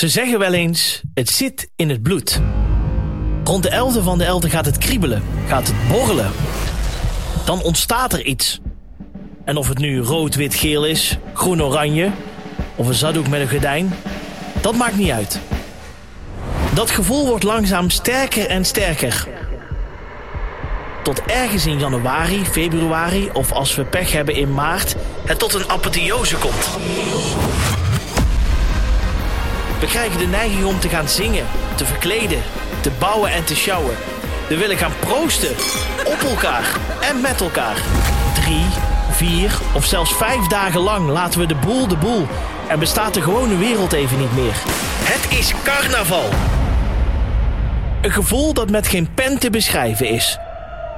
Ze zeggen wel eens, het zit in het bloed. Rond de 11e van de 11e gaat het kriebelen, gaat het borrelen. Dan ontstaat er iets. En of het nu rood, wit, geel is, groen, oranje... of een zaddoek met een gordijn, dat maakt niet uit. Dat gevoel wordt langzaam sterker en sterker. Tot ergens in januari, februari of als we pech hebben in maart... het tot een apotheose komt. We krijgen de neiging om te gaan zingen, te verkleden, te bouwen en te sjouwen. We willen gaan proosten. Op elkaar en met elkaar. Drie, vier of zelfs vijf dagen lang laten we de boel de boel. En bestaat de gewone wereld even niet meer. Het is carnaval. Een gevoel dat met geen pen te beschrijven is.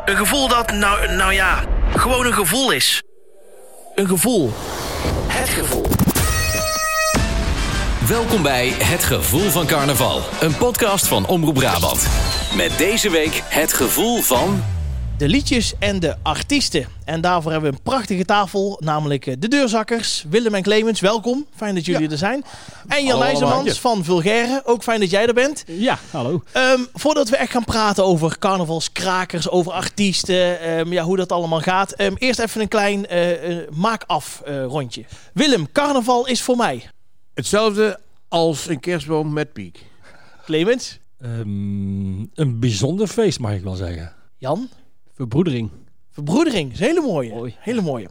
Een gevoel dat, nou, nou ja, gewoon een gevoel is. Een gevoel. Het gevoel. Welkom bij Het Gevoel van Carnaval, een podcast van Omroep Brabant. Met deze week het gevoel van. De liedjes en de artiesten. En daarvoor hebben we een prachtige tafel, namelijk eh, de deurzakkers. Willem en Clemens, welkom. Fijn dat jullie er zijn. En Jan IJzermans van Vulgaire, ook fijn dat jij er bent. Ja, hallo. Ehm, voordat we echt gaan praten over carnavalskrakers, over artiesten, ehm, ja, hoe dat allemaal gaat. ehm, eerst even een klein eh, eh, maak-af eh, rondje. Willem, carnaval is voor mij. Hetzelfde als een kerstboom met piek. Clemens, Ehm, een bijzonder feest mag ik wel zeggen. Jan, Verbroedering. verbroedering. Is een hele mooie. Mooi. Hele mooie.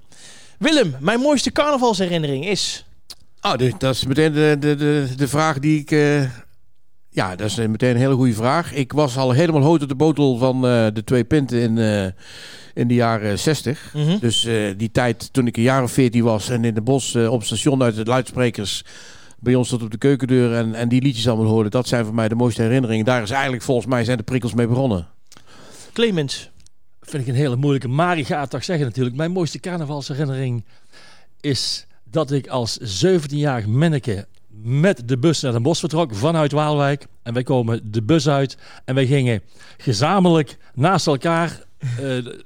Willem, mijn mooiste carnavalsherinnering is... Oh, dus dat is meteen de, de, de, de vraag die ik... eh, ja, dat is meteen een hele goede vraag. Ik was al helemaal hout op de botel van eh, de twee pinten in, eh, in de jaren 60. Mhm. Dus eh, die tijd toen ik een jaar of 14 was en in de bos eh, op station uit de luidsprekers bij ons tot op de keukendeur en, en die liedjes allemaal hoorde. Dat zijn voor mij de mooiste herinneringen. Daar is eigenlijk volgens mij zijn de prikkels mee begonnen. Clemens, Vind ik een hele moeilijke. Mari gaat toch zeggen natuurlijk. Mijn mooiste carnavalsherinnering is dat ik als 17-jarig manneke met de bus naar Den Bosch vertrok vanuit Waalwijk. En wij komen de bus uit en wij gingen gezamenlijk naast elkaar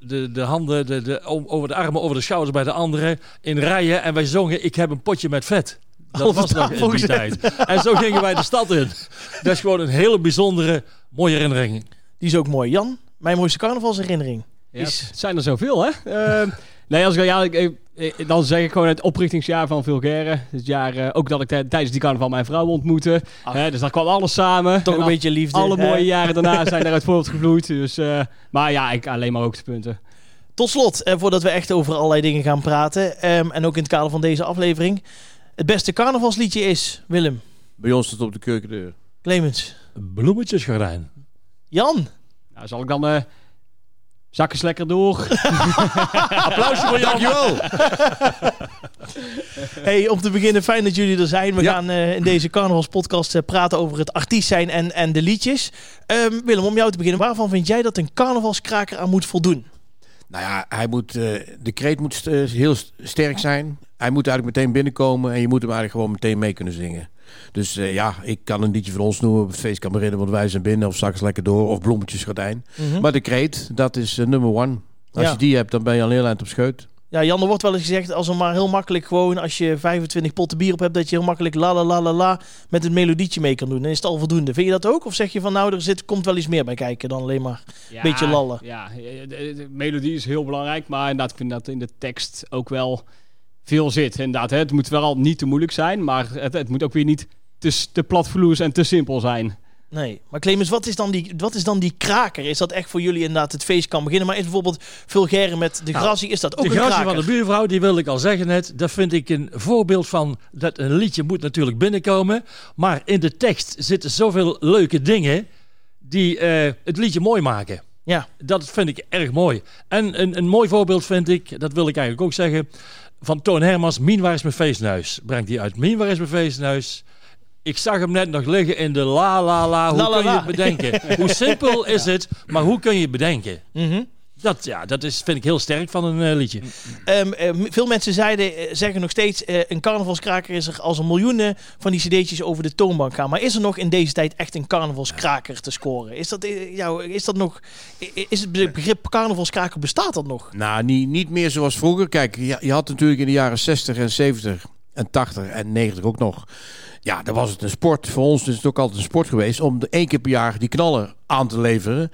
de, de handen de, de, om- over de armen, over de schouders bij de anderen in rijen. En wij zongen Ik heb een potje met vet. Dat Over was nog in die tijd. En zo gingen wij de stad in. Dat is gewoon een hele bijzondere, mooie herinnering. die is ook mooi. Jan, mijn mooiste carnavalsherinnering Ja, is... het zijn er zoveel, hè? Ehm, nee, als ik, ja, ik, ik- ik- dan zeg ik gewoon het oprichtingsjaar van Vulgaire. Het jaar ook ook dat ik tij- tijdens die carnaval mijn vrouw ontmoette. Ach. Hè, dus daar kwam alles samen. Toch En een beetje liefde. Alle hè? mooie jaren daarna zijn eruit voortgevloeid. Dus, eh, maar ja, ik alleen maar hoogtepunten. Tot slot, eh, voordat we echt over allerlei dingen gaan praten, ehm, en ook in het kader van deze aflevering, het beste carnavalsliedje is, Willem, Bij ons tot op de keukendeur. Clemens, Bloemetjesgordijn. Jan. Nou, zal ik dan zakken lekker door. Applausje voor Jan. Dankjewel! Hey, om te beginnen, fijn dat jullie er zijn. We Ja. gaan eh, in deze carnavalspodcast eh, praten over het artiest zijn en, en de liedjes. Ehm, Willem, om jou te beginnen, waarvan vind jij dat een carnavalskraker aan moet voldoen? Nou ja, hij moet, eh, de kreet moet st- eh, heel st- sterk zijn. Hij moet eigenlijk meteen binnenkomen en je moet hem eigenlijk gewoon meteen mee kunnen zingen. Dus eh, ja, ik kan een liedje van ons noemen op het feest kan beginnen, want wij zijn binnen. Of straks lekker door, of bloemetjes gordijn. Maar de kreet, dat is eh, nummer one. Als Ja. je die hebt, dan ben je al heel eind op scheut. Ja, Jan, er wordt wel eens gezegd, als er maar heel makkelijk gewoon, als je 25 potten bier op hebt, dat je heel makkelijk la la la la la met het melodietje mee kan doen. Dan is het al voldoende. Vind je dat ook? Of zeg je van, nou, er zit, komt wel iets meer bij kijken dan alleen maar... Ja, Beetje lallen. Ja, de, de- de melodie is heel belangrijk. Maar inderdaad, ik vind dat in de tekst ook wel veel zit. Inderdaad, hè, het moet wel niet te moeilijk zijn. Maar het, het moet ook weer niet te, te platvloers en te simpel zijn. Nee, maar Clemens, wat is, dan die, wat is dan die kraker? Is dat echt voor jullie inderdaad het feest kan beginnen? Maar is bijvoorbeeld Vulgaire met de Nou, Grazie, is dat ook de een kraker? van de buurvrouw, die wil ik al zeggen net. Dat vind ik een voorbeeld van dat een liedje moet natuurlijk binnenkomen. Maar in de tekst zitten zoveel leuke dingen die eh, het liedje mooi maken. Ja, Dat vind ik erg mooi. En een, een mooi voorbeeld vind ik, dat wil ik eigenlijk ook zeggen, van Toon Hermans, Mien, waar is mijn feestnuis? Brengt die uit. Mien, waar is mijn feestnuis? Ik zag hem net nog liggen in de la la la. Hoe La, la, kun je la. het bedenken? hoe simpel is het, maar hoe kun je het bedenken? Mhm. Dat, ja, dat is, vind ik heel sterk van een eh, liedje. Ehm, eh, m- veel mensen zeiden, eh, zeggen nog steeds, eh, een carnavalskraker is er als er miljoenen van die cd'tjes over de toonbank gaan. Maar is er nog in deze tijd echt een carnavalskraker te scoren? Is dat, jou, is dat nog, is het begrip carnavalskraker, bestaat dat nog? Nou, niet, niet meer zoals vroeger. Kijk, je, je had natuurlijk in de jaren 60 en 70 en 80 en 90 ook nog. Ja, dan was het een sport. Voor ons is het ook altijd een sport geweest om de één keer per jaar die knaller aan te leveren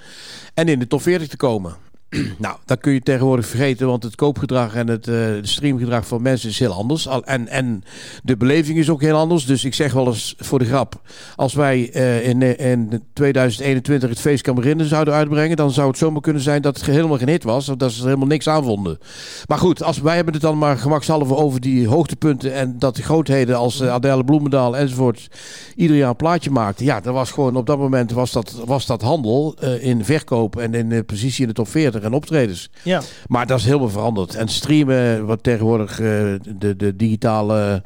en in de top 40 te komen. nou, dat kun je tegenwoordig vergeten, want het koopgedrag en het uh, streamgedrag van mensen is heel anders. En, en de beleving is ook heel anders. Dus ik zeg wel eens voor de grap, als wij uh, in, in 2021 het feest Kamerinnen zouden uitbrengen, dan zou het zomaar kunnen zijn dat het helemaal geen hit was, of dat ze er helemaal niks aan vonden. Maar goed, als, wij hebben het dan maar gemakshalve over die hoogtepunten en dat de grootheden als uh, Adele Bloemendaal enzovoort ieder jaar een plaatje maakten. Ja, dat was gewoon op dat moment was dat, was dat handel in verkoop en in positie in de top 40 en optredens. Ja. Maar dat is helemaal veranderd. En streamen, wat tegenwoordig uh, de, de digitale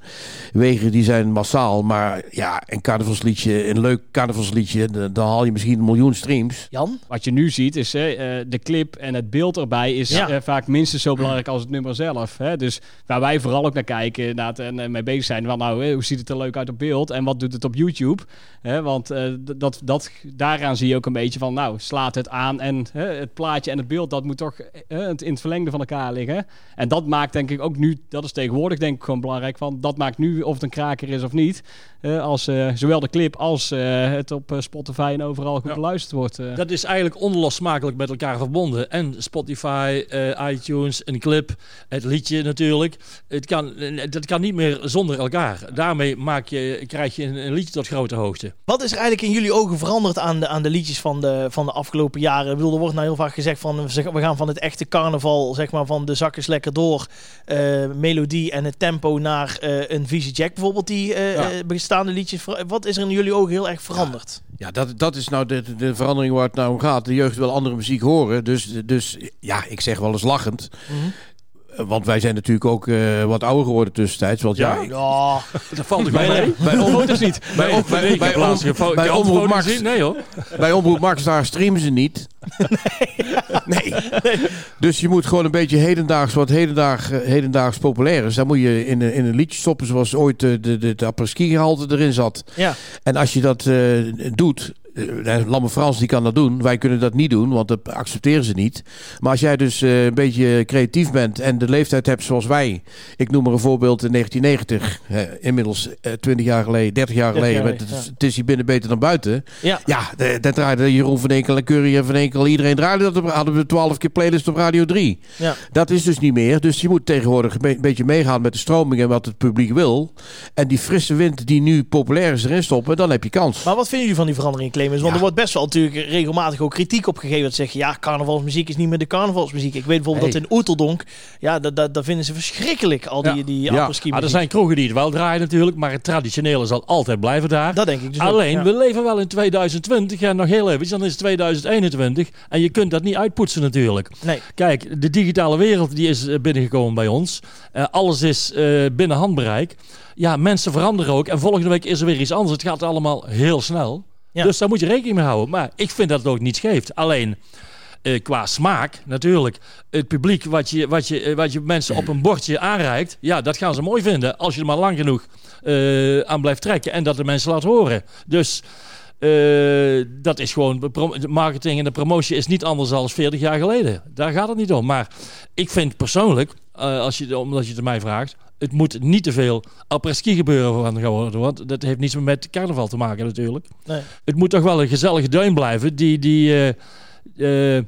wegen, die zijn massaal. Maar ja, een carnavalsliedje, een leuk carnavalsliedje, dan haal je misschien een miljoen streams. Jan? Wat je nu ziet is uh, de clip en het beeld erbij is Ja. uh, vaak minstens zo belangrijk als het nummer zelf. Hè? Dus waar wij vooral ook naar kijken inderdaad, en uh, mee bezig zijn. Van, nou, hoe ziet het er leuk uit op beeld en wat doet het op YouTube? Hè? Want dat, dat, daaraan zie je ook een beetje van, nou, slaat het aan en het plaatje en het beeld dat moet toch uh, in het verlengde van elkaar liggen. En dat maakt denk ik ook nu, dat is tegenwoordig denk ik gewoon belangrijk, van dat maakt nu of het een kraker is of niet. Uh, als uh, zowel de clip als uh, het op Spotify en overal goed ja. beluisterd wordt. Dat is eigenlijk onlosmakelijk met elkaar verbonden. En Spotify, iTunes, een clip, het liedje natuurlijk. Het kan, dat kan niet meer zonder elkaar. Daarmee maak je, krijg je een, een liedje tot grote hoogte. Wat is er eigenlijk in jullie ogen veranderd aan de, aan de liedjes van de, van de afgelopen jaren? Ik bedoel, er wordt nou heel vaak gezegd van we gaan van het echte carnaval, zeg maar van de zakkers lekker door, uh, melodie en het tempo naar uh, een Visie Jack bijvoorbeeld, die ja. bestaande liedjes. Wat is er in jullie ogen heel erg veranderd? Ja, dat, dat is nou de, de verandering waar het nou om gaat. De jeugd wil andere muziek horen. Dus, dus ja, ik zeg wel eens lachend. Mm -hmm. Want wij zijn natuurlijk ook uh, wat ouder geworden tussentijds. Want ja, ja, ik... oh, dat valt ik wel mee. Bij foto's niet. Bij, op, bij, bij, om, bij Omroep Max. Zien? Nee hoor. Bij Omroep Max daar streamen ze niet. nee. nee. Dus je moet gewoon een beetje hedendaags, wat hedendaags, hedendaags populair is. Dan moet je in, in een liedje stoppen zoals ooit de, de, de, de gehalte erin zat. Ja. En als je dat uh, doet, Lamme Frans die kan dat doen. Wij kunnen dat niet doen, want dat accepteren ze niet. Maar als jij dus uh, een beetje creatief bent en de leeftijd hebt zoals wij. Ik noem maar een voorbeeld in 1990. Uh, inmiddels 20 jaar geleden, 30 jaar geleden. jaar met, geleden, het, is hier binnen beter dan buiten. Ja. Ja, daar draaide Jeroen van Enkel en Curry en van Enkel. Iedereen draaide dat. Op, hadden we 12 keer playlist op Radio 3. Ja. Dat is dus niet meer. Dus je moet tegenwoordig een be beetje meegaan met de stroming en wat het publiek wil. En die frisse wind die nu populair is erin stoppen, dan heb je kans. Maar wat vinden jullie van die verandering, Clemens? Want Ja. er wordt best wel natuurlijk regelmatig ook kritiek op gegeven. Dat ze zeggen, ja, carnavalsmuziek is niet meer de carnavalsmuziek. Ik weet bijvoorbeeld dat in Oeteldonk, ja, dat, dat, dat vinden ze verschrikkelijk, al die, Ja. die Ja. Ah, er zijn kroegen die het wel draaien natuurlijk, maar het traditionele zal altijd blijven daar. Dat denk ik dus Alleen, we leven wel in 2020 en nog heel even, dan is het 2021 en je kunt dat niet uitpoetsen natuurlijk. Nee. Kijk, de digitale wereld die is eh, binnengekomen bij ons. Eh, alles is eh, binnen handbereik. Ja, mensen veranderen ook en volgende week is er weer iets anders. Het gaat allemaal heel snel. Dus daar moet je rekening mee houden. Maar ik vind dat het ook niet geeft. Alleen eh, qua smaak natuurlijk. Het publiek wat je, wat, je, eh, wat je mensen op een bordje aanreikt. Ja, dat gaan ze mooi vinden. Als je er maar lang genoeg eh, aan blijft trekken. En dat de mensen laat horen. Dus dat is gewoon. marketing en de promotie is niet anders dan 40 jaar geleden. Daar gaat het niet om. Maar ik vind persoonlijk, als je, omdat je het mij vraagt. Het moet niet te veel après-ski gebeuren van gaan worden. Want dat heeft niets meer met carnaval te maken natuurlijk. Nee. Het moet toch wel een gezellige duin blijven. Die, die, eh, eh,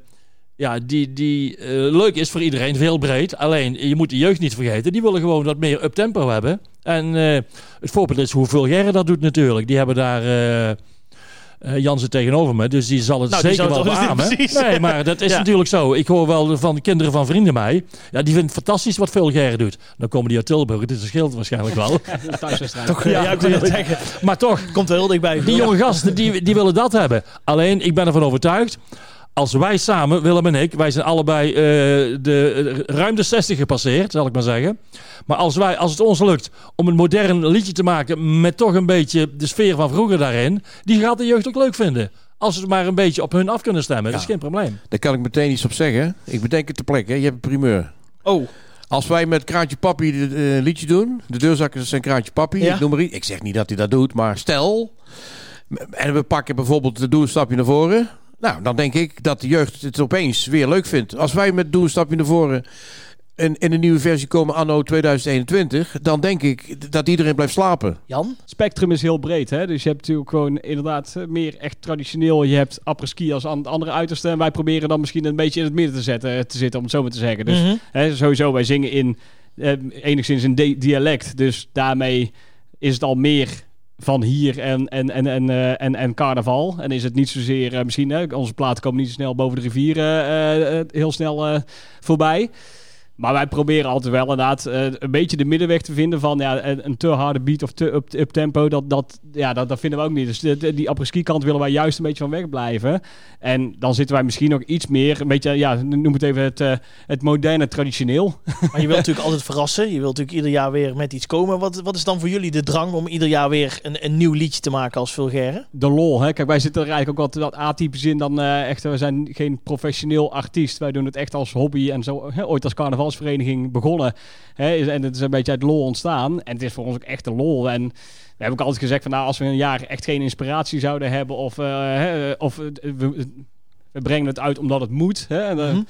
ja, die, die eh, leuk is voor iedereen, veel breed. Alleen, je moet de jeugd niet vergeten. Die willen gewoon wat meer up-tempo hebben. En het voorbeeld is hoe Vulgaire dat doet natuurlijk. Die hebben daar... eh eh, Jan zit tegenover me, dus die zal het Nou, zeker zal wel beamen. precies. Nee, maar dat is Ja. natuurlijk zo. Ik hoor wel van de kinderen van vrienden mij. Ja, die vinden het fantastisch wat Vulgaire doet. Dan komen die uit Tilburg, dit scheelt waarschijnlijk wel. Toch, ja, ik wil het zeggen. maar toch, Komt er heel dichtbij. die jonge gasten, die, die willen dat hebben. Alleen, ik ben ervan overtuigd. Als wij samen, Willem en ik, wij zijn allebei eh, de, ruim de 60 gepasseerd, zal ik maar zeggen. Maar als, wij, als het ons lukt om een modern liedje te maken met toch een beetje de sfeer van vroeger daarin, die gaat de jeugd ook leuk vinden. Als ze het maar een beetje op hun af kunnen stemmen, dat is geen probleem. Daar kan ik meteen iets op zeggen. Ik bedenk het ter plekke. Je hebt een primeur. Oh, Als wij met Kraantje Papi een eh, liedje doen. De deurzakkers zijn Kraantje Papi. Ja. Ik noem maar iets. Ik zeg niet dat hij dat doet. Maar stel. En we pakken bijvoorbeeld de Doe een stapje naar voren. Nou, dan denk ik dat de jeugd het opeens weer leuk vindt. Als wij met Doe een stapje naar voren in, in een nieuwe versie komen anno 2021, dan denk ik dat iedereen blijft slapen. Jan? spectrum is heel breed. Hè? Dus je hebt natuurlijk gewoon inderdaad eh, meer echt traditioneel. Je hebt apres-ski als aan het andere uiterste. En wij proberen dan misschien een beetje in het midden te, zetten, te zitten, om het zo maar te zeggen. Dus Mhm. hè, sowieso, wij zingen in eh, enigszins een di- dialect. Dus daarmee is het al meer van hier en, en, en, en, eh, en, en carnaval. En is het niet zozeer, eh, misschien, onze platen komen niet zo snel boven de rivier eh, heel snel voorbij. Maar wij proberen altijd wel inderdaad eh, een beetje de middenweg te vinden van ja, een, een te harde beat of te up, up tempo. Dat, dat, ja, dat, dat vinden we ook niet. Dus de, die apres-ski kant willen wij juist een beetje van weg blijven. En dan zitten wij misschien nog iets meer, een beetje, ja, noem het even het, eh, het moderne traditioneel. Maar je wilt natuurlijk altijd verrassen. Je wilt natuurlijk ieder jaar weer met iets komen. Wat, wat is dan voor jullie de drang om ieder jaar weer een, een nieuw liedje te maken als Vulgaire? de lol. Hè? Kijk, wij zitten er eigenlijk ook wat, wat atypisch in dan eh, echt. We zijn geen professioneel artiest. Wij doen het echt als hobby en zo. Hè, ooit als carnavalsvereniging begonnen. Hè? En het is een beetje uit lol ontstaan. En het is voor ons ook echt de lol. En we hebben ook altijd gezegd van nou, als we een jaar echt geen inspiratie zouden hebben of, eh, hè, of we, we brengen het uit omdat het moet. Hè? En, Mhm.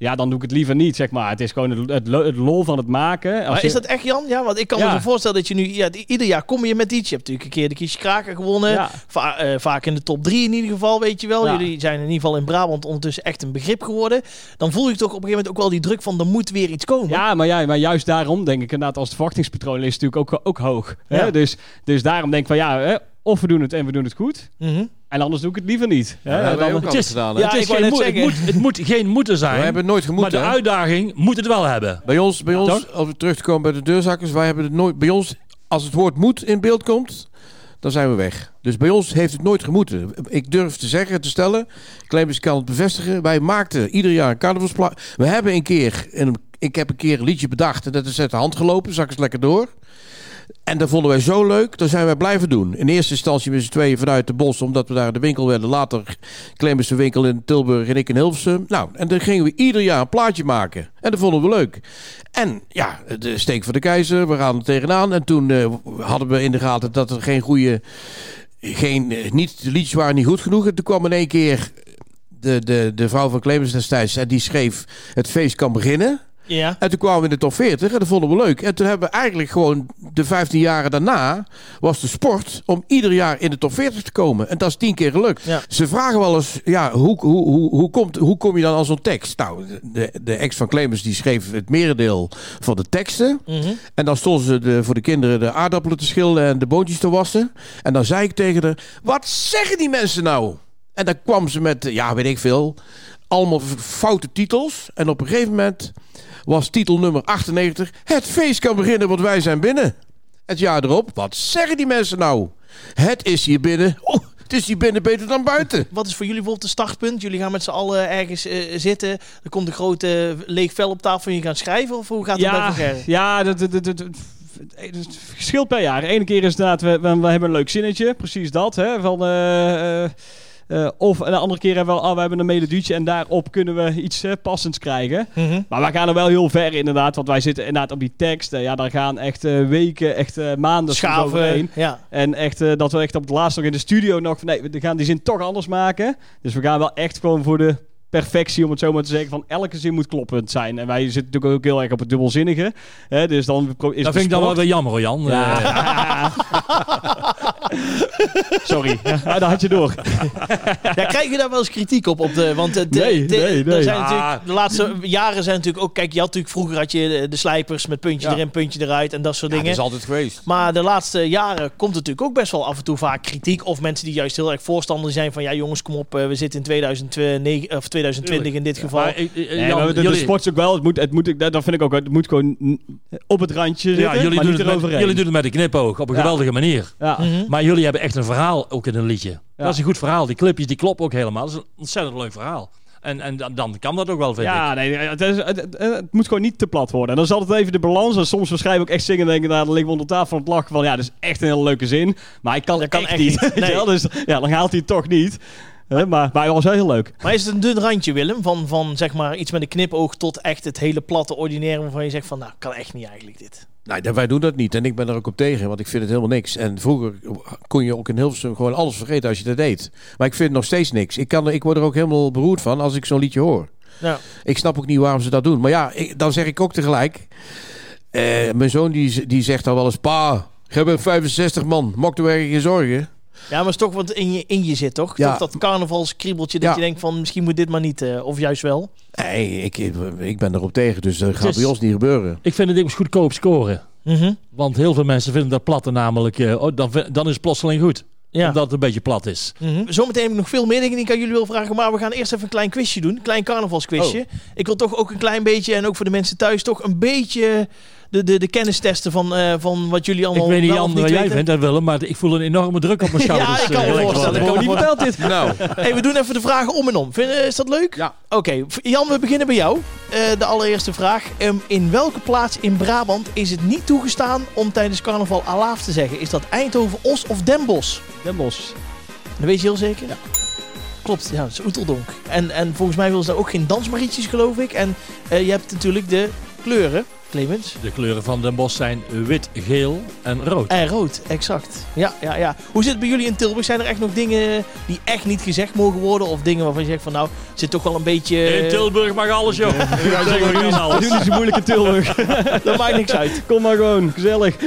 Ja, dan doe ik het liever niet, zeg maar. Het is gewoon het, het, lo- het lol van het maken. Als Maar je- is dat echt Jan? Ja, want ik kan me Ja. voorstellen dat je nu... Ja, ieder jaar kom je met iets. Je hebt natuurlijk een keer de Kiesje Kraker gewonnen. Ja. Va- eh, vaak in de top drie in ieder geval, weet je wel. Jullie zijn in ieder geval in Brabant ondertussen echt een begrip geworden. Dan voel je toch op een gegeven moment ook wel die druk van... er moet weer iets komen. Ja, maar, ja, maar juist daarom denk ik inderdaad als het verwachtingspatroon is natuurlijk ook, ook hoog. Hè? Dus, dus daarom denk ik van ja, hè, of we doen het en we doen het goed. Mhm. En anders doe ik het liever niet. Ja, Dan- ook het altijd is- gedaan. hè? Ja, het, ik is wou geen net moet, het, moet, het moet geen moeten zijn. We hebben het nooit maar gemoet, de hè? uitdaging moet het wel hebben. Bij ons, bij ons als we terug te komen bij de deurzakkers, wij hebben het nooit. Bij ons, als het woord moet in beeld komt, dan zijn we weg. Dus bij ons heeft het nooit gemoeten. Ik durf te zeggen, te stellen, Clemens kan het bevestigen. Wij maakten ieder jaar een carnavalsplaat. We hebben een keer, een, ik heb een keer een liedje bedacht en dat is uit de hand gelopen. Zak eens lekker door. En dat vonden wij zo leuk, dat zijn wij blijven doen. In eerste instantie met z'n tweeën vanuit de bos, omdat we daar de winkel werden. Later Clemens de winkel in Tilburg en ik in Hilversum. Nou, en dan gingen we ieder jaar een plaatje maken. En dat vonden we leuk. En ja, de steek van de keizer, we gaan er tegenaan. En toen eh, hadden we in de gaten dat er geen goede... Geen, eh, niet, de liedjes waren niet goed genoeg. En toen kwam in één keer de, de, de vrouw van Clemens destijds... en die schreef Het feest kan beginnen. Ja. En toen kwamen we in de top 40 en dat vonden we leuk. En toen hebben we eigenlijk gewoon de 15 jaren daarna... was de sport om ieder jaar in de top 40 te komen. En dat is tien keer gelukt. Ja. Ze vragen wel eens, ja, hoe, hoe, hoe, hoe, komt, hoe kom je dan aan zo'n tekst? Nou, de, de ex van Clemens die schreef het merendeel van de teksten. Mhm. En dan stonden ze de, voor de kinderen de aardappelen te schillen en de boontjes te wassen. En dan zei ik tegen haar, wat zeggen die mensen nou? En dan kwam ze met, ja, weet ik veel, allemaal foute titels. En op een gegeven moment was titel nummer 98... Het feest kan beginnen, want wij zijn binnen. Het jaar erop, wat zeggen die mensen nou? Het is hier binnen... Oh, het is hier binnen beter dan buiten. Wat is voor jullie bijvoorbeeld een startpunt? Jullie gaan met z'n allen ergens eh, zitten. Er komt een grote leeg vel op tafel en je gaat schrijven? Of hoe gaat het bij ja, Vulgaire? ja dat, dat, dat, dat- het verschilt per jaar. Ene keer is inderdaad, we, we, we hebben een leuk zinnetje. Precies dat. Hè, van, eh, eh, of een andere keer hebben we, oh, we hebben een melodietje en daarop kunnen we iets eh, passends krijgen. Mhm. Maar wij gaan er wel heel ver inderdaad. Want wij zitten inderdaad op die tekst. eh, ja, daar gaan echt eh, weken, echt eh, maanden Schaven. overheen. Ja. En echt eh, dat we echt op het laatst nog in de studio nog van nee, we gaan die zin toch anders maken. Dus we gaan wel echt gewoon voor de perfectie, om het zo maar te zeggen, van elke zin moet kloppend zijn. En wij zitten natuurlijk ook heel erg op het dubbelzinnige. Hè, dus dan is Dat vind ik dan wel weer jammer, hoor, Jan. Ja. Sorry, ja, dat had je door. Ja, krijg je daar wel eens kritiek op? op de, want het, Nee, de, nee, er nee. Zijn Ah. natuurlijk, de laatste jaren zijn natuurlijk ook... Kijk, je had natuurlijk vroeger had je de, de slijpers met puntje Ja. erin, puntje eruit en dat soort dingen. altijd geweest. Maar de laatste jaren komt natuurlijk ook best wel af en toe vaak kritiek. Of mensen die juist heel erg voorstander zijn van... Ja jongens, kom op, eh, we zitten in 2009, of 2020 in dit geval. maar, eh, eh, maar de, de jullie- sport is ook wel, het moet, het moet, dat vind ik ook, het moet gewoon op het randje zitten, ja, jullie, maar doen niet het met, eroverheen. jullie doen het met een knipoog op een Ja. geweldige manier. ja. Maar jullie hebben echt een verhaal ook in een liedje. Dat is een goed verhaal. Die clipjes die kloppen ook helemaal. Dat is een ontzettend leuk verhaal. En, en dan, dan kan dat ook wel, vind ik. Ja, nee, het, is, het, het- het moet gewoon niet te plat worden. En dan is altijd even de balans. En soms schrijf ik ook echt zingen en denken, nou, dan liggen we onder tafel van het lachen van, ja, dat is echt een hele leuke zin. Maar ik kan, Dat kan echt, echt niet. Nee. wel? Dus ja, dan haalt hij het toch niet. Hè, maar, maar het was wel heel leuk. Maar is het een dun randje, Willem? Van, van zeg maar iets met een knipoog tot echt het hele platte ordinaire... waarvan je zegt van, nou, kan echt niet eigenlijk dit. Nee, dat- wij doen dat niet. En ik ben er ook op tegen, want ik vind het helemaal niks. En vroeger kon je ook in Hilversum gewoon alles vergeten als je dat deed. Maar ik vind het nog steeds niks. Ik, kan, ik word er ook helemaal beroerd van als ik zo'n liedje hoor. Ja. Ik snap ook niet waarom ze dat doen. Maar ja, ik, dan zeg ik ook tegelijk. eh, mijn zoon die, die zegt dan wel eens: Pa, je bent 65 man, maak er weer geen zorgen. Ja, maar het is toch wat in je, in je zit, toch? Ja. Toch dat carnavalskriebeltje dat Ja. je denkt van misschien moet dit maar niet. eh, of juist wel. Nee, ik, ik ben erop tegen, dus dat gaat is- bij ons niet gebeuren. Ik vind het ding goedkoop scoren. Mhm. Want heel veel mensen vinden dat platte namelijk... eh, oh, dan, dan is het plotseling goed. Ja. Omdat het een beetje plat is. Mhm. Zometeen heb ik nog veel meer dingen die ik aan jullie wil vragen. Maar we gaan eerst even een klein quizje doen. Een klein carnavalsquizje. Oh. Ik wil toch ook een klein beetje, en ook voor de mensen thuis, toch een beetje de, de, de kennis testen van, eh, van wat jullie allemaal ik weet niet, Jan, wat jij weten. vindt, dat Willem, maar ik voel een enorme druk op mijn Ja, schouders. ik kan me eh, voorstellen. Ik kan me niet verteld dit. Nou, Hey, we doen even de vragen om en om. Vind, eh, is dat leuk? Ja. Oké, Jan, we beginnen bij jou. Eh, de allereerste vraag. Ehm, in welke plaats in Brabant is het niet toegestaan om tijdens carnaval alaaf te zeggen? Is dat Eindhoven, Os of Den Bosch? Den Bosch. Dat weet je heel zeker? Ja. Klopt, ja, dat is Oeteldonk. En, en volgens mij willen ze daar ook geen dansmarietjes, geloof ik. En eh, je hebt natuurlijk de kleuren, Clemens. De kleuren van Den Bosch zijn wit, geel en rood. En rood, exact. Ja, ja, ja. Hoe zit het bij jullie in Tilburg? Zijn er echt nog dingen die echt niet gezegd mogen worden? Of dingen waarvan je zegt van nou, het zit toch wel een beetje... In Tilburg mag alles, joh. Ja, We alles. doen niet zo moeilijk in Tilburg. Dat maakt niks uit. Kom maar gewoon, gezellig.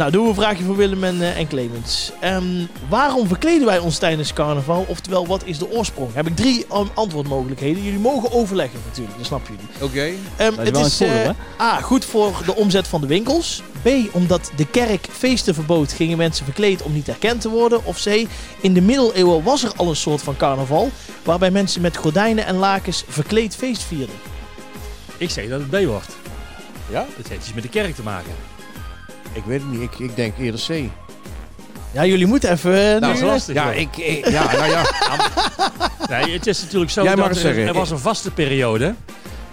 Nou, doen we een vraagje voor Willem en, eh, en Clemens. Ehm, waarom verkleden wij ons tijdens carnaval? Oftewel, wat is de oorsprong? Heb ik drie um, antwoordmogelijkheden. Jullie mogen overleggen natuurlijk, dat snappen jullie. oké. Ehm, is het is een voordeel, eh, A, goed voor de omzet van de winkels. B, omdat de kerk feesten verbood, gingen mensen verkleed om niet herkend te worden. Of C, in de middeleeuwen was er al een soort van carnaval, waarbij mensen met gordijnen en lakens verkleed feest vierden. Ik zeg dat het B wordt. Ja? Het heeft iets met de kerk te maken. Ik weet het niet, ik, ik denk eerder C. Ja, jullie moeten even... eh, Nou, dat is lastig. Ja, ik, ik- ja, nou ja. Nee, het is natuurlijk zo Jij mag dat het er, zeggen. er was een vaste periode.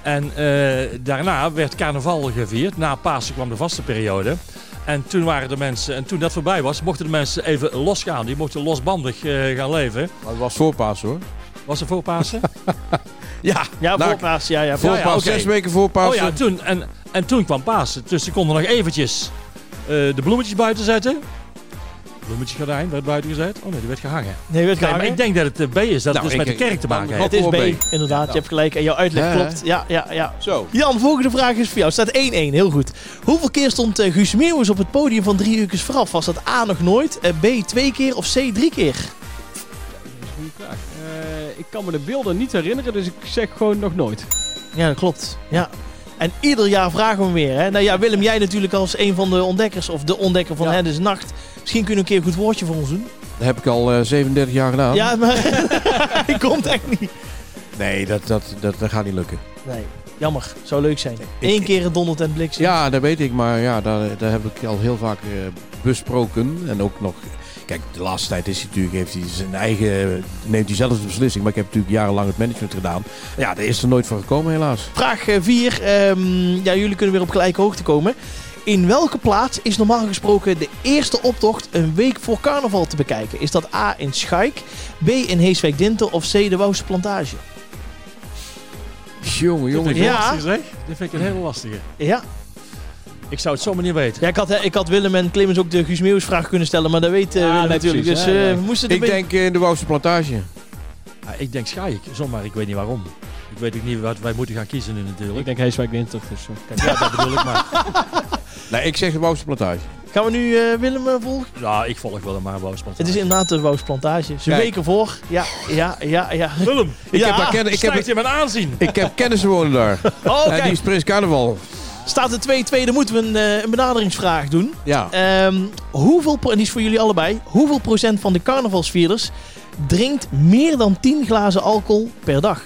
En eh, daarna werd carnaval gevierd. Na Pasen kwam de vaste periode. En toen waren de mensen, en toen dat voorbij was, mochten de mensen even losgaan. Die mochten losbandig eh, gaan leven. Maar het was voorpaas hoor. Was er voor Pasen? Ja, Ja, Nou, voorpaas. Ja, ja, voor- oké. zes weken voorpaas. Oh ja, toen, en, en toen kwam Pasen. Dus ze konden nog eventjes de bloemetjes buiten zetten. Bloemetjesgordijn werd buiten gezet. Oh nee, die werd gehangen. Nee, weet Nee, maar ik denk dat het eh, B is, dat Nou, het dus met de kerk te maken heeft. Het is B, inderdaad. Je hebt gelijk. En jouw uitleg Ja. klopt. Ja, ja, ja. Zo. Jan, volgende vraag is voor jou. Staat 1-1, heel goed. Hoeveel keer stond eh, Guus Meeuwis op het podium van drie uur vooraf? Was dat A nog nooit, eh, B twee keer of C drie keer? Goeie vraag. Eh, ik kan me de beelden niet herinneren, dus ik zeg gewoon nog nooit. Ja, dat klopt. Ja. En ieder jaar vragen we hem weer. Hè? Nou ja, Willem, jij natuurlijk als een van de ontdekkers, of de ontdekker van Ja. Is Nacht. Misschien kun je een keer een goed woordje voor ons doen. Dat heb ik al eh, 37 jaar gedaan. Ja, maar hij komt echt niet. Nee, dat, dat, dat, dat gaat niet lukken. Nee, jammer. Zou leuk zijn. Eén keer een donderd en bliksem. Ja, dat weet ik. Maar ja, daar, daar heb ik al heel vaak eh, besproken. En ook nog... Kijk, de laatste tijd is hij natuurlijk, heeft hij zijn eigen, neemt hij zelf de beslissing. Maar ik heb natuurlijk jarenlang het management gedaan. Ja, daar is er nooit van gekomen helaas. Vraag 4. ja, jullie kunnen weer op gelijke hoogte komen. In welke plaats is normaal gesproken de eerste optocht een week voor carnaval te bekijken? Is dat A in Schaik, B in Heeswijk-Dinter of C de Wouwse Plantage? Jongen, jongen. Ja. lastig, zeg. Dat vind ik een hele lastige. Ja. Ik zou het zomaar niet weten. ja ik, had, ik had Willem en Clemens ook de Guus Meeuwis vraag kunnen stellen, maar dat weet eh, Ja, Willem nee, natuurlijk. precies. Dus Ja, eh, ja. we moesten het Ik denk eh, in de Wouwse Plantage. Ja, ik denk Schaik, zomaar. Ik weet niet waarom. Ik weet ook niet wat wij moeten gaan kiezen nu natuurlijk. Ik denk Heeswijk Winter. Dus, eh, Kijk, ja, dat bedoel ik maar. Nee, ik zeg de Wouwse Plantage. Gaan we nu eh, Willem eh, volgen? Ja, ik volg wel maar een Het is inderdaad de Wouwse Plantage. Ze weken voor. Ja, ja, ja, ja. Willem, Ik Ja, heb daar kennen, ik heb, mijn aanzien. ik heb kennissen wonen daar. Oh, En kijk. die is Prins Carnaval. Staat er 2-2, dan moeten we een, eh, een benaderingsvraag doen. Ja. Ehm, hoeveel, en die is voor jullie allebei. Hoeveel procent van de carnavalsvierders drinkt meer dan 10 glazen alcohol per dag?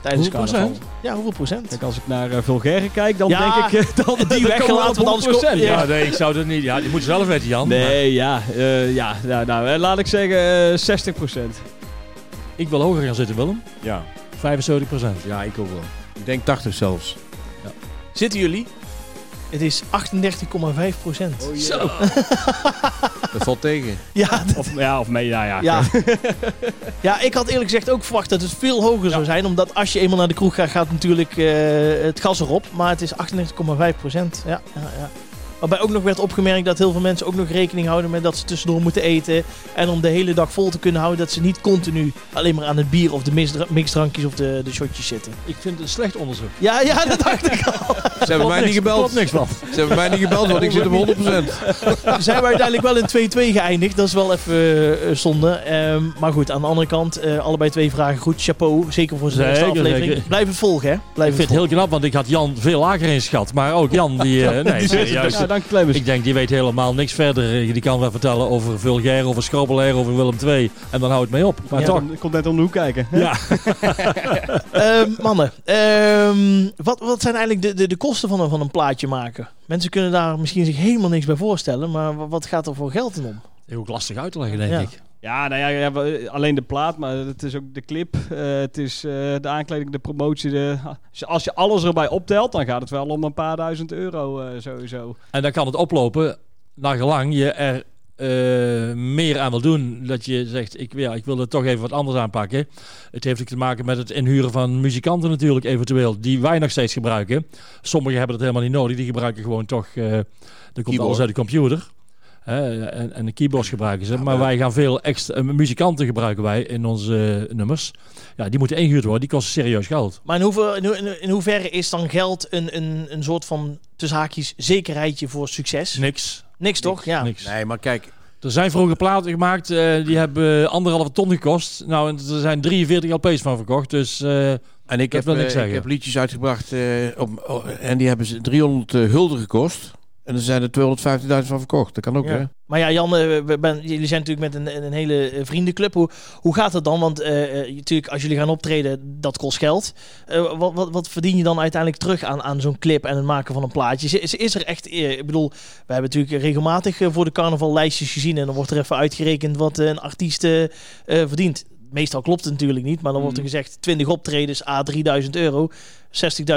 Tijdens Hoeveel carnaval. procent? Ja, hoeveel procent? Kijk, als ik naar uh, Vulgaire kijk, dan Ja, denk ik... eh, dan, die dan weggelaten, want anders 100%, komt- Ja, nee, ik zou dat niet. Ja, je moet zelf weten, Jan. maar Nee, ja. eh, ja nou, nou, laat ik zeggen eh 60% Ik wil hoger gaan zitten, Willem. Ja. 75 procent. ja, ik ook wel. Ik denk 80 zelfs. Zitten jullie? Het is 38,5 procent. Zo. Dat valt tegen. Ja, Of, ja, of mee, ja, ja. ja. ja, ik had eerlijk gezegd ook verwacht dat het veel hoger zou zijn. Omdat als je eenmaal naar de kroeg gaat, gaat natuurlijk eh, het gas erop. Maar het is 38,5 procent. Ja, ja, ja. Waarbij ook nog werd opgemerkt dat heel veel mensen ook nog rekening houden met dat ze tussendoor moeten eten. En om de hele dag vol te kunnen houden, dat ze niet continu alleen maar aan het bier of de mixdrankjes of de, de shotjes zitten. Ik vind het een slecht onderzoek. Ja, ja, dat dacht ik al. Ze hebben mij niet gebeld. Niks van. Ze hebben mij niet gebeld, want ik zit op 100%. Zijn we uiteindelijk wel in 2-2 geëindigd. Dat is wel even eh, zonde. Ehm, maar goed, aan de andere kant, eh, allebei twee vragen goed. Chapeau, zeker voor zijn eerste aflevering. zeker. Blijf het volgen, hè? Ik Blijf vind het heel knap, want ik had Jan veel lager ingeschat. Maar ook Jan, die... eh, nee, serieus. Ja, dank je Clemens. Ik denk, die weet helemaal niks verder. Die kan wel vertellen over vulgair, over schrobbelair, over Willem II. En dan houdt het mee op. Maar Ja. toch. Ik kom net om de hoek kijken. Ja. Ehm, mannen, ehm, wat, wat zijn eigenlijk de, de, de kosten van een, van een plaatje maken? Mensen kunnen daar misschien zich helemaal niks bij voorstellen, maar wa- wat gaat er voor geld in om? Heel lastig uit te leggen, denk Ja. ik. Ja, nou ja, ja, we- alleen de plaat, maar het is ook de clip. eh, het is eh, de aankleding, de promotie. De, als, je, als je alles erbij optelt, dan gaat het wel om een paar duizend euro eh, sowieso. En dan kan het oplopen, naar gelang je er eh, meer aan wil doen. Dat je zegt, ik, ja, ik wil er toch even wat anders aanpakken. Het heeft ook te maken met het inhuren van muzikanten natuurlijk eventueel. Die wij nog steeds gebruiken. Sommigen hebben dat helemaal niet nodig. Die gebruiken gewoon toch, eh er komt alles uit de computer. Hè, en, en de keyboards gebruiken ze. maar wij gaan veel extra eh, muzikanten gebruiken wij in onze eh, nummers. Ja, die moeten ingehuurd worden. Die kosten serieus geld. Maar in, hoeveel, in, ho- in, hoeverre is dan geld een, een, een soort van, tussen haakjes, zekerheidje voor succes? Niks. Niks toch? Ja. Niks. Nee, maar kijk, Er zijn vroeger platen gemaakt, eh, die hebben anderhalve ton gekost. Nou, en er zijn 43 LP's van verkocht. Dus eh, En ik heb, wil niks zeggen. ik heb liedjes uitgebracht eh, op, oh, en die hebben ze 300 eh, gulden gekost. En er zijn er 250.000 van verkocht. Dat kan ook, Ja. hè? Maar ja, Jan, eh, we ben, jullie zijn natuurlijk met een, een hele eh, vriendenclub. Hoe, hoe gaat het dan? Want eh, natuurlijk, als jullie gaan optreden, dat kost geld. Wat, wat, wat verdien je dan uiteindelijk terug aan, aan zo'n clip en het maken van een plaatje? Is, is er echt, ik bedoel, we hebben natuurlijk regelmatig voor de carnaval lijstjes gezien. En dan wordt er even uitgerekend wat een artiest verdient. Meestal klopt het natuurlijk niet, maar dan wordt er Mm. gezegd 20 optredens, a 3000 euro.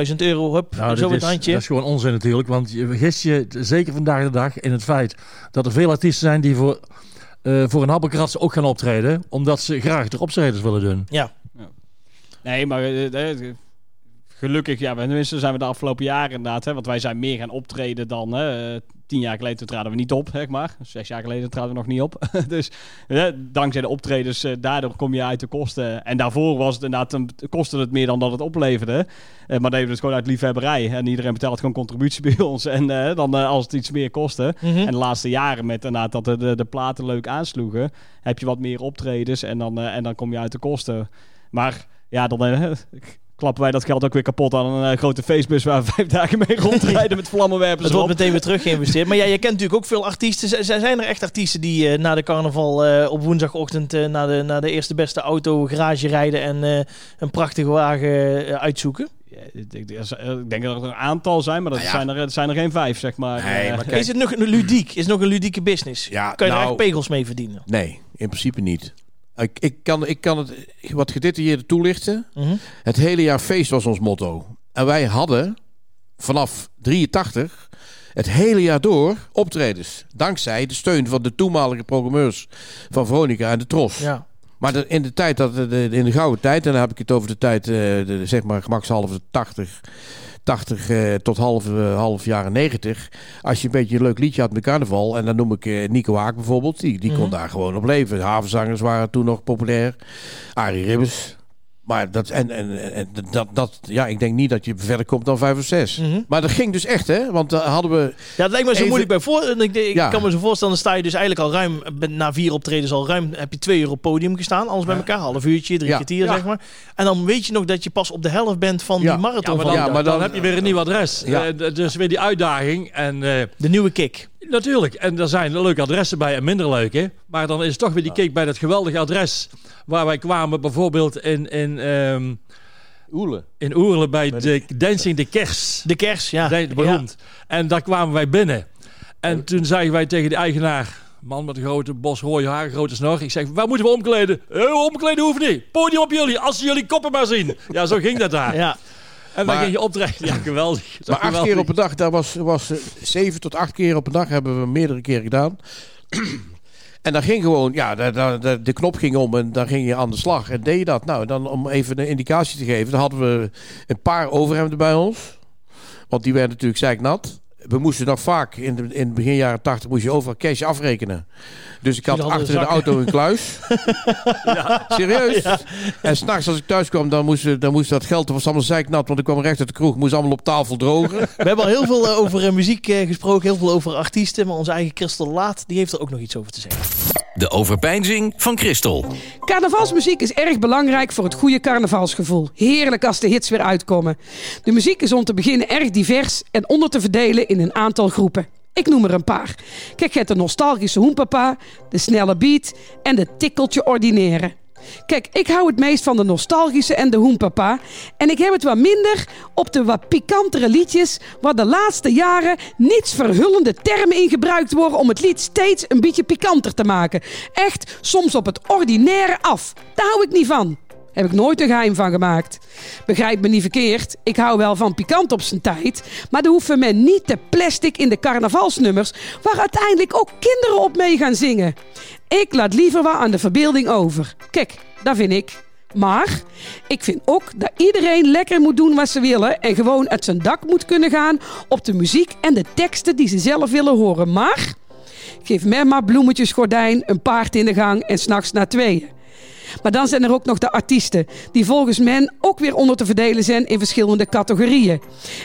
60.000 euro, hup, nou, zo dat, het is, handje. dat is gewoon onzin natuurlijk. Want je vergist je, zeker vandaag de dag, in het feit dat er veel artiesten zijn die voor, eh voor een habbekratz ook gaan optreden. Omdat ze graag de optredens willen doen. Ja, Nee, maar eh, eh, gelukkig, ja, tenminste zijn we de afgelopen jaren inderdaad, hè, want wij zijn meer gaan optreden dan hè, tien jaar geleden traden we niet op, zeg maar. Zes jaar geleden traden we nog niet op. dus eh, dankzij de optredens, eh, daardoor kom je uit de kosten. En daarvoor was het inderdaad, een, kostte het meer dan dat het opleverde. Eh, maar deden we het gewoon uit liefhebberij. En iedereen betaalt gewoon contributie bij ons. En eh, dan eh, als het iets meer kostte. Mhm. En de laatste jaren met inderdaad dat de, de, de platen leuk aansloegen, heb je wat meer optredens en dan, eh, en dan kom je uit de kosten. Maar ja, dan klappen wij dat geld ook weer kapot aan een eh, grote feestbus waar we vijf dagen mee rondrijden met vlammenwerpers Het wordt meteen weer terug geïnvesteerd. Maar ja, je kent natuurlijk ook veel artiesten. Zijn er echt artiesten die eh, na de carnaval eh, op woensdagochtend eh, naar, de, naar de eerste beste auto garage rijden en eh, een prachtige wagen uitzoeken? Ja, ik, denk, zijn- ik denk dat er een aantal zijn, maar dat Nou ja. zijn, er, zijn er geen vijf, zeg maar. Nee, maar kijk. Is het nog een ludiek? Is het nog een ludieke business? Ja, Kun je er nou- echt pegels mee verdienen? Nee, in principe niet. Ik, ik, kan, ik kan het wat gedetailleerder toelichten. Mhm. Het hele jaar feest was ons motto. En wij hadden vanaf 83 het hele jaar door optredens. Dankzij de steun van de toenmalige programmeurs van Veronica en de Tros. Ja. Maar de- in de tijd dat de, in de gouden tijd, en dan heb ik het over de tijd, eh, de- zeg maar gemakshalve 80, 80 eh, tot half, eh, half jaren 90. Als je een beetje een leuk liedje had met carnaval, en dan noem ik eh, Nico Haak bijvoorbeeld, die, die kon Mhm. daar gewoon op leven. Havenzangers waren toen nog populair. Arie Ribbers. Maar dat, en, en, en dat, dat, ja, ik denk niet dat je verder komt dan vijf of zes. Mhm. Maar dat ging dus echt, hè? Want dan hadden we. Ja, het lijkt me zo Even- moeilijk bij voor. Ik, ik Ja. kan me zo voorstellen, dan sta je dus eigenlijk al ruim, na vier optredens al ruim, heb je twee uur op podium gestaan. Alles bij Ja. elkaar, half uurtje, drie Ja. kwartier Ja. zeg maar. En dan weet je nog dat je pas op de helft bent van Ja. die marathon. Ja, maar van dan, Ja, maar dan, dan- heb je weer een nieuw adres. Ja. Eh, dus weer die uitdaging. En eh, De nieuwe kick. Natuurlijk, en er zijn leuke adressen bij en minder leuke. Maar dan is toch weer die kick bij dat geweldige adres. Waar wij kwamen bijvoorbeeld in, in, ehm, Oele. in Oerle bij de Dancing de Kers. De kers, ja. Beroemd. En daar kwamen wij binnen. En toen zeiden wij tegen de eigenaar... Man met een grote bos rode haar, grote snor. Ik zeg, waar moeten we omkleden? Eh, omkleden hoeft niet. Podium op jullie, als ze jullie koppen maar zien. Ja, zo ging dat daar. Ja. En dan Maar- ging je optreden. Ja, geweldig. Dat Maar acht geweldig. keer op een dag, daar was, was eh, zeven tot acht keer op een dag hebben we meerdere keren gedaan. En dan ging gewoon, ja, de, de knop ging om en dan ging je aan de slag. En deed je dat? Nou, dan om even een indicatie te geven, dan hadden we een paar overhemden bij ons. Want die werden natuurlijk zeiknat. We moesten nog vaak, in, de, in het begin jaren 80, moest je overal cash afrekenen. Dus ik had achter de auto een kluis. Serieus? En s'nachts als ik thuis kwam, dan moest, dan moest dat geld, dat was allemaal zeiknat, want ik kwam recht uit de kroeg, moest allemaal op tafel drogen. We hebben al heel veel eh, over eh, muziek eh, gesproken, heel veel over artiesten. Maar onze eigen Christel Laat, die heeft er ook nog iets over te zeggen. De overpeinzing van Christel. Carnavalsmuziek is erg belangrijk voor het goede carnavalsgevoel. Heerlijk als de hits weer uitkomen. De muziek is om te beginnen erg divers en onder te verdelen in een aantal groepen. Ik noem er een paar. Kijk, je hebt de nostalgische hoempapa, de snelle beat en de tikkeltje ordinaire. Kijk, ik hou het meest van de nostalgische en de hoempapa. En ik heb het wat minder op de wat pikantere liedjes... waar de laatste jaren niets verhullende termen in gebruikt worden... om het lied steeds een beetje pikanter te maken. Echt, soms op het ordinaire af. Daar hou ik niet van. Heb ik nooit een geheim van gemaakt. Begrijp me niet verkeerd, ik hou wel van pikant op zijn tijd. Maar dan hoeven men niet te plastic in de carnavalsnummers... waar uiteindelijk ook kinderen op mee gaan zingen. Ik laat liever wat aan de verbeelding over. Kijk, dat vind ik. Maar ik vind ook dat iedereen lekker moet doen wat ze willen... en gewoon uit zijn dak moet kunnen gaan op de muziek en de teksten die ze zelf willen horen. Maar geef mij maar bloemetjes, gordijn, een paard in de gang en s'nachts naar tweeën. Maar dan zijn er ook nog de artiesten, die volgens men ook weer onder te verdelen zijn in verschillende categorieën.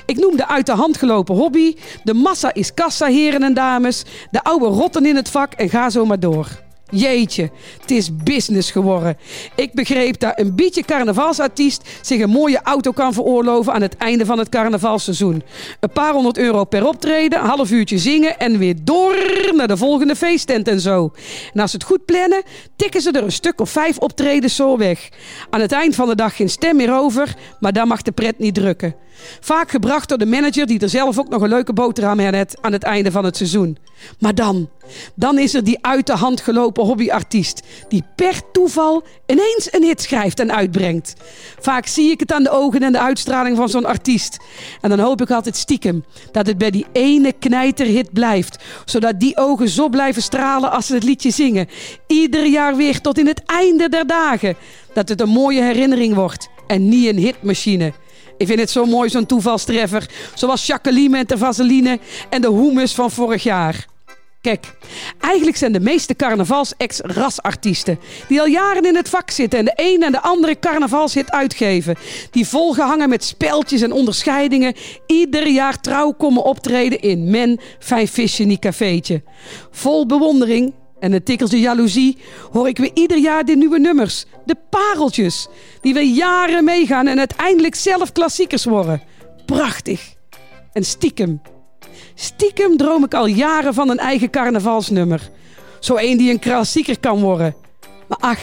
Ik noem de uit de hand gelopen hobby, de massa is kassa heren en dames, de oude rotten in het vak en ga zo maar door. Jeetje, het is business geworden. Ik begreep dat een beetje carnavalsartiest zich een mooie auto kan veroorloven aan het einde van het carnavalseizoen. Een paar honderd euro per optreden, een half uurtje zingen en weer door naar de volgende feesttent en zo. En als ze het goed plannen, tikken ze er een stuk of vijf optredens zo weg. Aan het eind van de dag geen stem meer over, maar dan mag de pret niet drukken. Vaak gebracht door de manager die er zelf ook nog een leuke boterham heeft aan het einde van het seizoen. Maar dan, dan is er die uit de hand gelopen hobbyartiest die per toeval ineens een hit schrijft en uitbrengt. Vaak zie ik het aan de ogen en de uitstraling van zo'n artiest. En dan hoop ik altijd stiekem dat het bij die ene knijterhit blijft, zodat die ogen zo blijven stralen als ze het liedje zingen. Ieder jaar weer tot in het einde der dagen. Dat het een mooie herinnering wordt en niet een hitmachine. Ik vind het zo mooi, zo'n toevalstreffer. Zoals Jacqueline met de vaseline en de hummus van vorig jaar. Kijk, eigenlijk zijn de meeste carnavals-ex rasartiesten. Die al jaren in het vak zitten en de een en de andere carnavalshit uitgeven. Die volgehangen met speltjes en onderscheidingen. Ieder jaar trouw komen optreden in Men Fijn Visje Niet Cafeetje. Vol bewondering en een tikkeltje jaloezie hoor ik weer ieder jaar de nieuwe nummers. De pareltjes. Die weer jaren meegaan en uiteindelijk zelf klassiekers worden. Prachtig. En stiekem. Stiekem droom ik al jaren van een eigen carnavalsnummer. Zo één die een klassieker kan worden. Maar ach,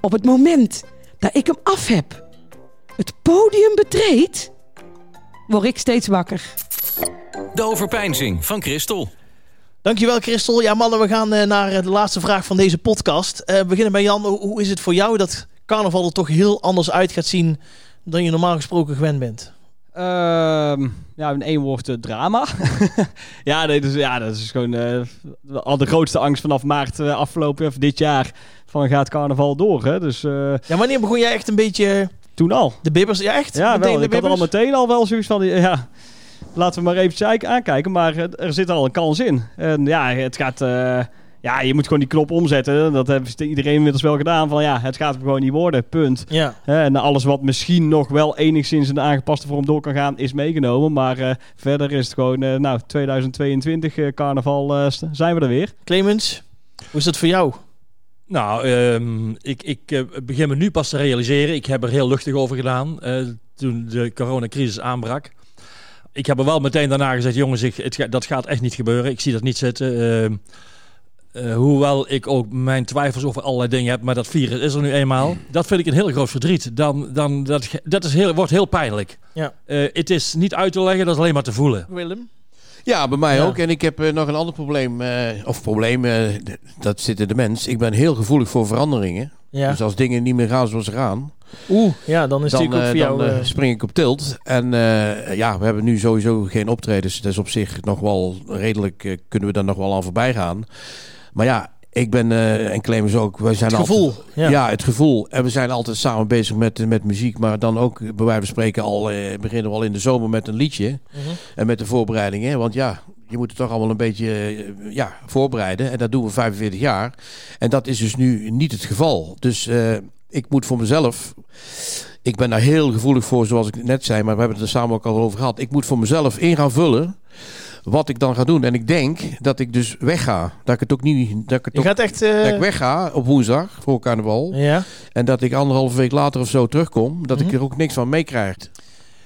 op het moment dat ik hem af heb, het podium betreed, word ik steeds wakker. De overpeinzing van Christel. Dankjewel Christel. Ja mannen, we gaan eh, naar de laatste vraag van deze podcast. Eh, we beginnen bij Jan. Hoe is het voor jou dat carnaval er toch heel anders uit gaat zien dan je normaal gesproken gewend bent? Ehm, ja, in één woord eh, drama. ja, nee, dus, ja, dat is gewoon eh, al de grootste angst vanaf maart eh, afgelopen of dit jaar. Van gaat carnaval door, hè? Dus Ja, wanneer begon jij echt een beetje toen al. de bibbers? Ja, echt? Ja, Meteen wel. de Ik had al meteen al wel zoiets van, ja, laten we maar even aankijken. Maar er zit al een kans in. En ja, het gaat, ja, je moet gewoon die knop omzetten. Dat heeft iedereen inmiddels wel gedaan. Van ja, het gaat hem gewoon niet worden, punt. Ja. Hè, en alles wat misschien nog wel enigszins in de aangepaste vorm door kan gaan, is meegenomen. Maar eh, verder is het gewoon, eh, nou, 2022 eh, carnaval eh, zijn we er weer. Clemens, hoe is dat voor jou? Nou, ehm, ik, ik eh, begin me nu pas te realiseren. Ik heb er heel luchtig over gedaan eh, toen de coronacrisis aanbrak. Ik heb er wel meteen daarna gezegd, jongens, ik, het, dat gaat echt niet gebeuren. Ik zie dat niet zitten. Ehm, eh, hoewel ik ook mijn twijfels over allerlei dingen heb, maar dat virus is er nu eenmaal. Dat vind ik een heel groot verdriet. Dan, dan, dat, dat is heel, wordt heel pijnlijk. Ja. Eh, het is niet uit te leggen, dat is alleen maar te voelen. Willem? Ja, bij mij Ja. ook. En ik heb eh, nog een ander probleem. eh, of probleem, dat zit in de mens. Ik ben heel gevoelig voor veranderingen. Ja. Dus als dingen niet meer gaan zoals ze gaan, Oeh, ja, dan is dan, natuurlijk ook voor jou... dan spring ik op tilt. En eh, ja, we hebben nu sowieso geen optredens. Dat is op zich nog wel redelijk, kunnen we daar nog wel aan voorbij gaan. Maar ja, ik ben, eh, en Clemens ook, wij zijn Het altijd- gevoel. Ja. Ja. het gevoel. En we zijn altijd samen bezig met, met muziek. Maar dan ook, bij wijze van spreken, al eh, beginnen we al in de zomer met een liedje. Mhm. En met de voorbereidingen. Want ja, je moet het toch allemaal een beetje eh, ja, voorbereiden. En dat doen we 45 jaar. En dat is dus nu niet het geval. Dus ik moet voor mezelf... Ik ben daar heel gevoelig voor, zoals ik net zei. Maar we hebben het er samen ook al over gehad. Ik moet voor mezelf in gaan vullen wat ik dan ga doen. En ik denk dat ik dus wegga. Dat ik het ook niet... Dat ik het Je ook, gaat echt... eh, dat ik wegga op woensdag voor carnaval. ja. En dat ik anderhalve week later of zo terugkom. Dat Mhm. ik er ook niks van meekrijg.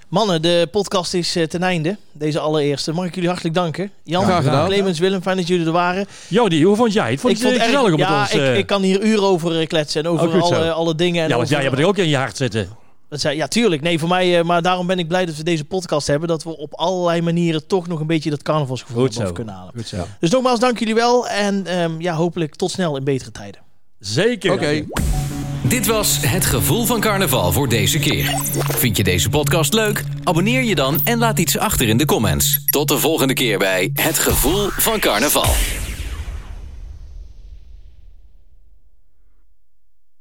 Mannen, de podcast is eh, ten einde. Deze allereerste. Mag ik jullie hartelijk danken. Jan, Graag gedaan. Clemens, Willem, fijn dat jullie er waren. Jody, hoe vond jij het? Vond je het erg- gezellig om ja, ons... ik, eh, ik kan hier uren over eh, kletsen en over Oh, alle, alle dingen. En ja, want over- jij hebt er ook in je hart zitten. Dat zei, ja, tuurlijk. Nee, voor mij. eh, maar daarom ben ik blij dat we deze podcast hebben. Dat we op allerlei manieren toch nog een beetje dat carnavalsgevoel boven kunnen halen. Goed zo. Dus nogmaals, dank jullie wel. En ehm, ja, hopelijk tot snel in betere tijden. Zeker. Oké. Dit was Het Gevoel van Carnaval voor deze keer. Vind je deze podcast leuk? Abonneer je dan en laat iets achter in de comments. Tot de volgende keer bij Het Gevoel van Carnaval.